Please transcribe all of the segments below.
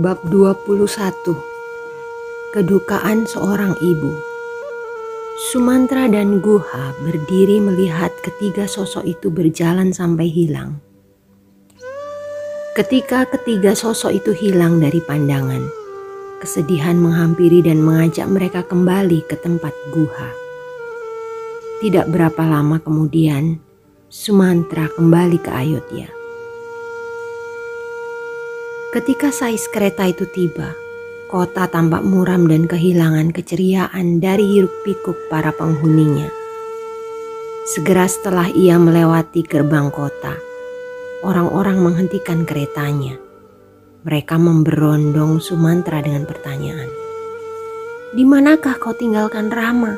Bab 21 Kedukaan seorang ibu Sumantra dan Guha berdiri melihat ketiga sosok itu berjalan sampai hilang. Ketika ketiga sosok itu hilang dari pandangan, kesedihan menghampiri dan mengajak mereka kembali ke tempat Guha. Tidak berapa lama kemudian, Sumantra kembali ke Ayodhya. Ketika sais kereta itu tiba, kota tampak muram dan kehilangan keceriaan dari hiruk pikuk para penghuninya. Segera setelah ia melewati gerbang kota, orang-orang menghentikan keretanya. Mereka memberondong Sumantra dengan pertanyaan. Di manakah kau tinggalkan Rama?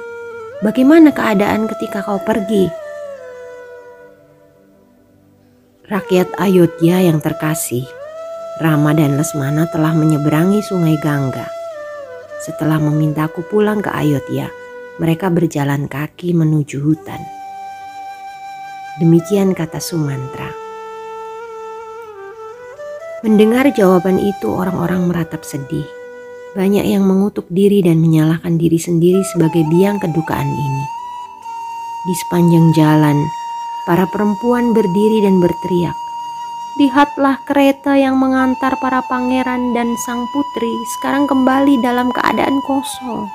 Bagaimana keadaan ketika kau pergi? Rakyat Ayodhya yang terkasih, Rama dan Lesmana telah menyeberangi sungai Gangga. Setelah memintaku pulang ke Ayodhya, mereka berjalan kaki menuju hutan. Demikian kata Sumantra. Mendengar jawaban itu orang-orang meratap sedih. Banyak yang mengutuk diri dan menyalahkan diri sendiri sebagai biang kedukaan ini. Di sepanjang jalan, para perempuan berdiri dan berteriak, Lihatlah kereta yang mengantar para pangeran dan sang putri sekarang kembali dalam keadaan kosong.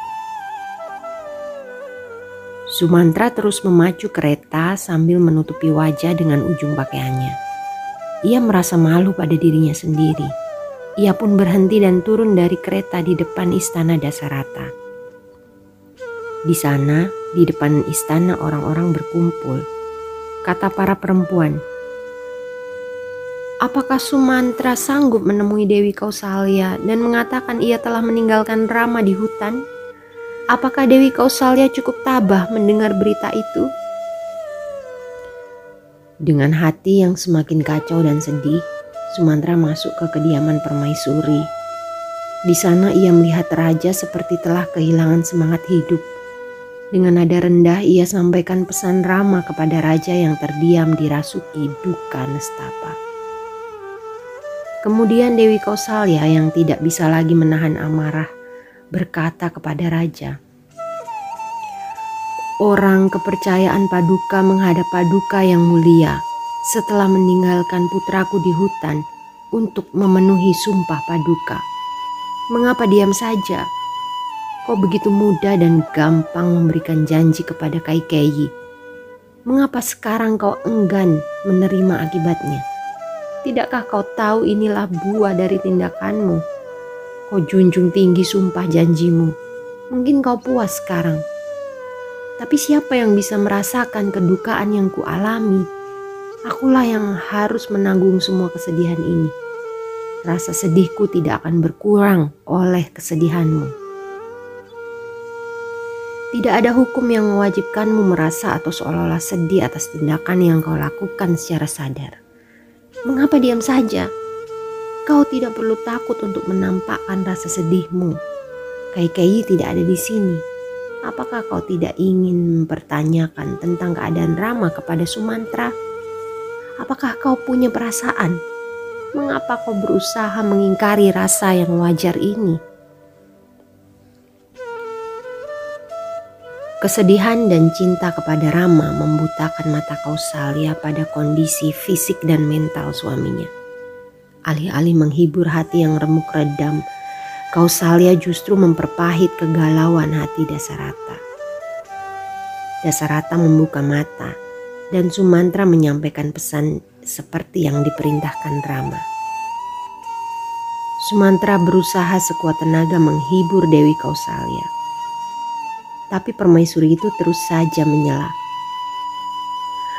Sumantra terus memacu kereta sambil menutupi wajah dengan ujung pakaiannya. Ia merasa malu pada dirinya sendiri. Ia pun berhenti dan turun dari kereta di depan istana Dasarata. Di sana, di depan istana orang-orang berkumpul. Kata para perempuan, Apakah Sumantra sanggup menemui Dewi Kausalya dan mengatakan ia telah meninggalkan Rama di hutan? Apakah Dewi Kausalya cukup tabah mendengar berita itu? Dengan hati yang semakin kacau dan sedih, Sumantra masuk ke kediaman permaisuri. Di sana ia melihat raja seperti telah kehilangan semangat hidup. Dengan nada rendah ia sampaikan pesan Rama kepada raja yang terdiam dirasuki duka nestapa. Kemudian Dewi Kausalya yang tidak bisa lagi menahan amarah berkata kepada raja, Orang kepercayaan Paduka menghadap Paduka yang mulia setelah meninggalkan putraku di hutan untuk memenuhi sumpah Paduka. Mengapa diam saja? Kau begitu mudah dan gampang memberikan janji kepada Kaikeyi. Mengapa sekarang kau enggan menerima akibatnya? Tidakkah kau tahu inilah buah dari tindakanmu? Kau junjung tinggi sumpah janjimu. Mungkin kau puas sekarang. Tapi siapa yang bisa merasakan kedukaan yang kualami? Akulah yang harus menanggung semua kesedihan ini. Rasa sedihku tidak akan berkurang oleh kesedihanmu. Tidak ada hukum yang mewajibkanmu merasa atau seolah-olah sedih atas tindakan yang kau lakukan secara sadar. Mengapa diam saja? Kau tidak perlu takut untuk menampakkan rasa sedihmu. Kai-kai tidak ada di sini. Apakah kau tidak ingin mempertanyakan tentang keadaan Rama kepada Sumantra? Apakah kau punya perasaan? Mengapa kau berusaha mengingkari rasa yang wajar ini? Kesedihan dan cinta kepada Rama membutakan mata Kausalya pada kondisi fisik dan mental suaminya. Alih-alih menghibur hati yang remuk redam, Kausalya justru memperpahit kegalauan hati Dasarata. Dasarata membuka mata dan Sumantra menyampaikan pesan seperti yang diperintahkan Rama. Sumantra berusaha sekuat tenaga menghibur Dewi Kausalya tapi permaisuri itu terus saja menyela.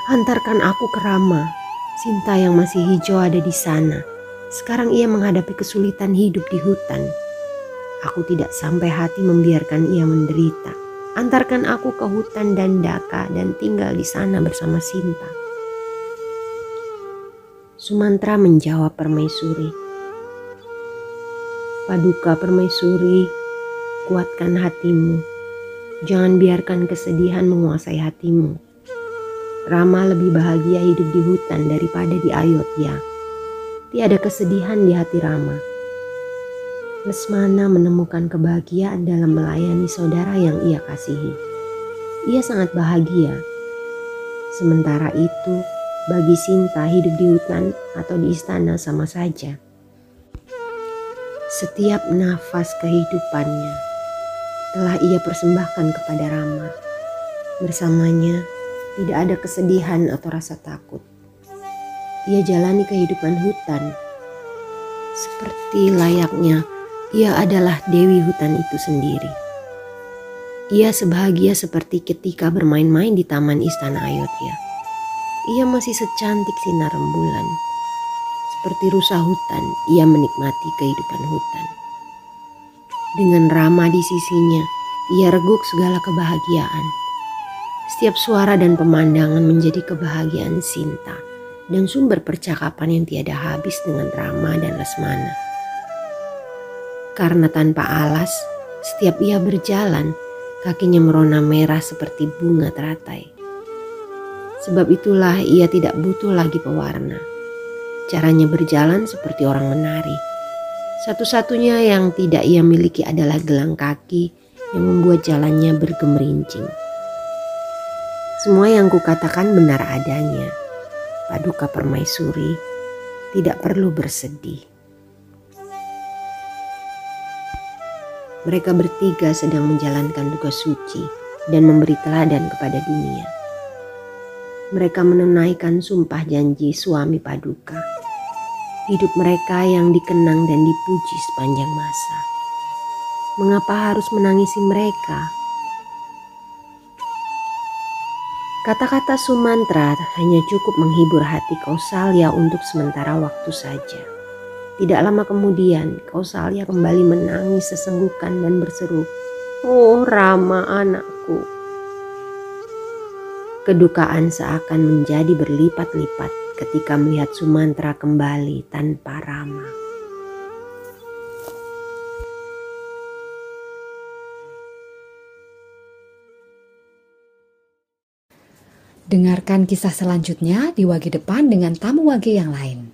Antarkan aku ke Rama. Sinta yang masih hijau ada di sana. Sekarang ia menghadapi kesulitan hidup di hutan. Aku tidak sampai hati membiarkan ia menderita. Antarkan aku ke hutan dan daka dan tinggal di sana bersama Sinta. Sumantra menjawab permaisuri. Paduka permaisuri, kuatkan hatimu. Jangan biarkan kesedihan menguasai hatimu. Rama lebih bahagia hidup di hutan daripada di Ayodhya. Tiada kesedihan di hati Rama. Lesmana menemukan kebahagiaan dalam melayani saudara yang ia kasihi. Ia sangat bahagia. Sementara itu, bagi Sinta hidup di hutan atau di istana sama saja. Setiap nafas kehidupannya telah ia persembahkan kepada Rama. Bersamanya, tidak ada kesedihan atau rasa takut. Ia jalani kehidupan hutan seperti layaknya ia adalah dewi hutan itu sendiri. Ia sebahagia seperti ketika bermain-main di taman istana Ayodhya. Ia masih secantik sinar rembulan. Seperti rusa hutan, ia menikmati kehidupan hutan. Dengan Rama di sisinya, ia reguk segala kebahagiaan. Setiap suara dan pemandangan menjadi kebahagiaan Sinta dan sumber percakapan yang tiada habis dengan Rama dan Lesmana. Karena tanpa alas, setiap ia berjalan, kakinya merona merah seperti bunga teratai. Sebab itulah ia tidak butuh lagi pewarna. Caranya berjalan seperti orang menari. Satu-satunya yang tidak ia miliki adalah gelang kaki yang membuat jalannya bergemerincing. Semua yang kukatakan benar adanya. Paduka Permaisuri tidak perlu bersedih. Mereka bertiga sedang menjalankan tugas suci dan memberi teladan kepada dunia. Mereka menunaikan sumpah janji suami Paduka. Hidup mereka yang dikenang dan dipuji sepanjang masa. Mengapa harus menangisi mereka? Kata-kata Sumantra hanya cukup menghibur hati Kausalya untuk sementara waktu saja. Tidak lama kemudian, Kausalya kembali menangis sesenggukan dan berseru, Oh Rama anakku. Kedukaan seakan menjadi berlipat-lipat ketika melihat Sumantra kembali tanpa Rama. Dengarkan kisah selanjutnya di wagi depan dengan tamu wagi yang lain.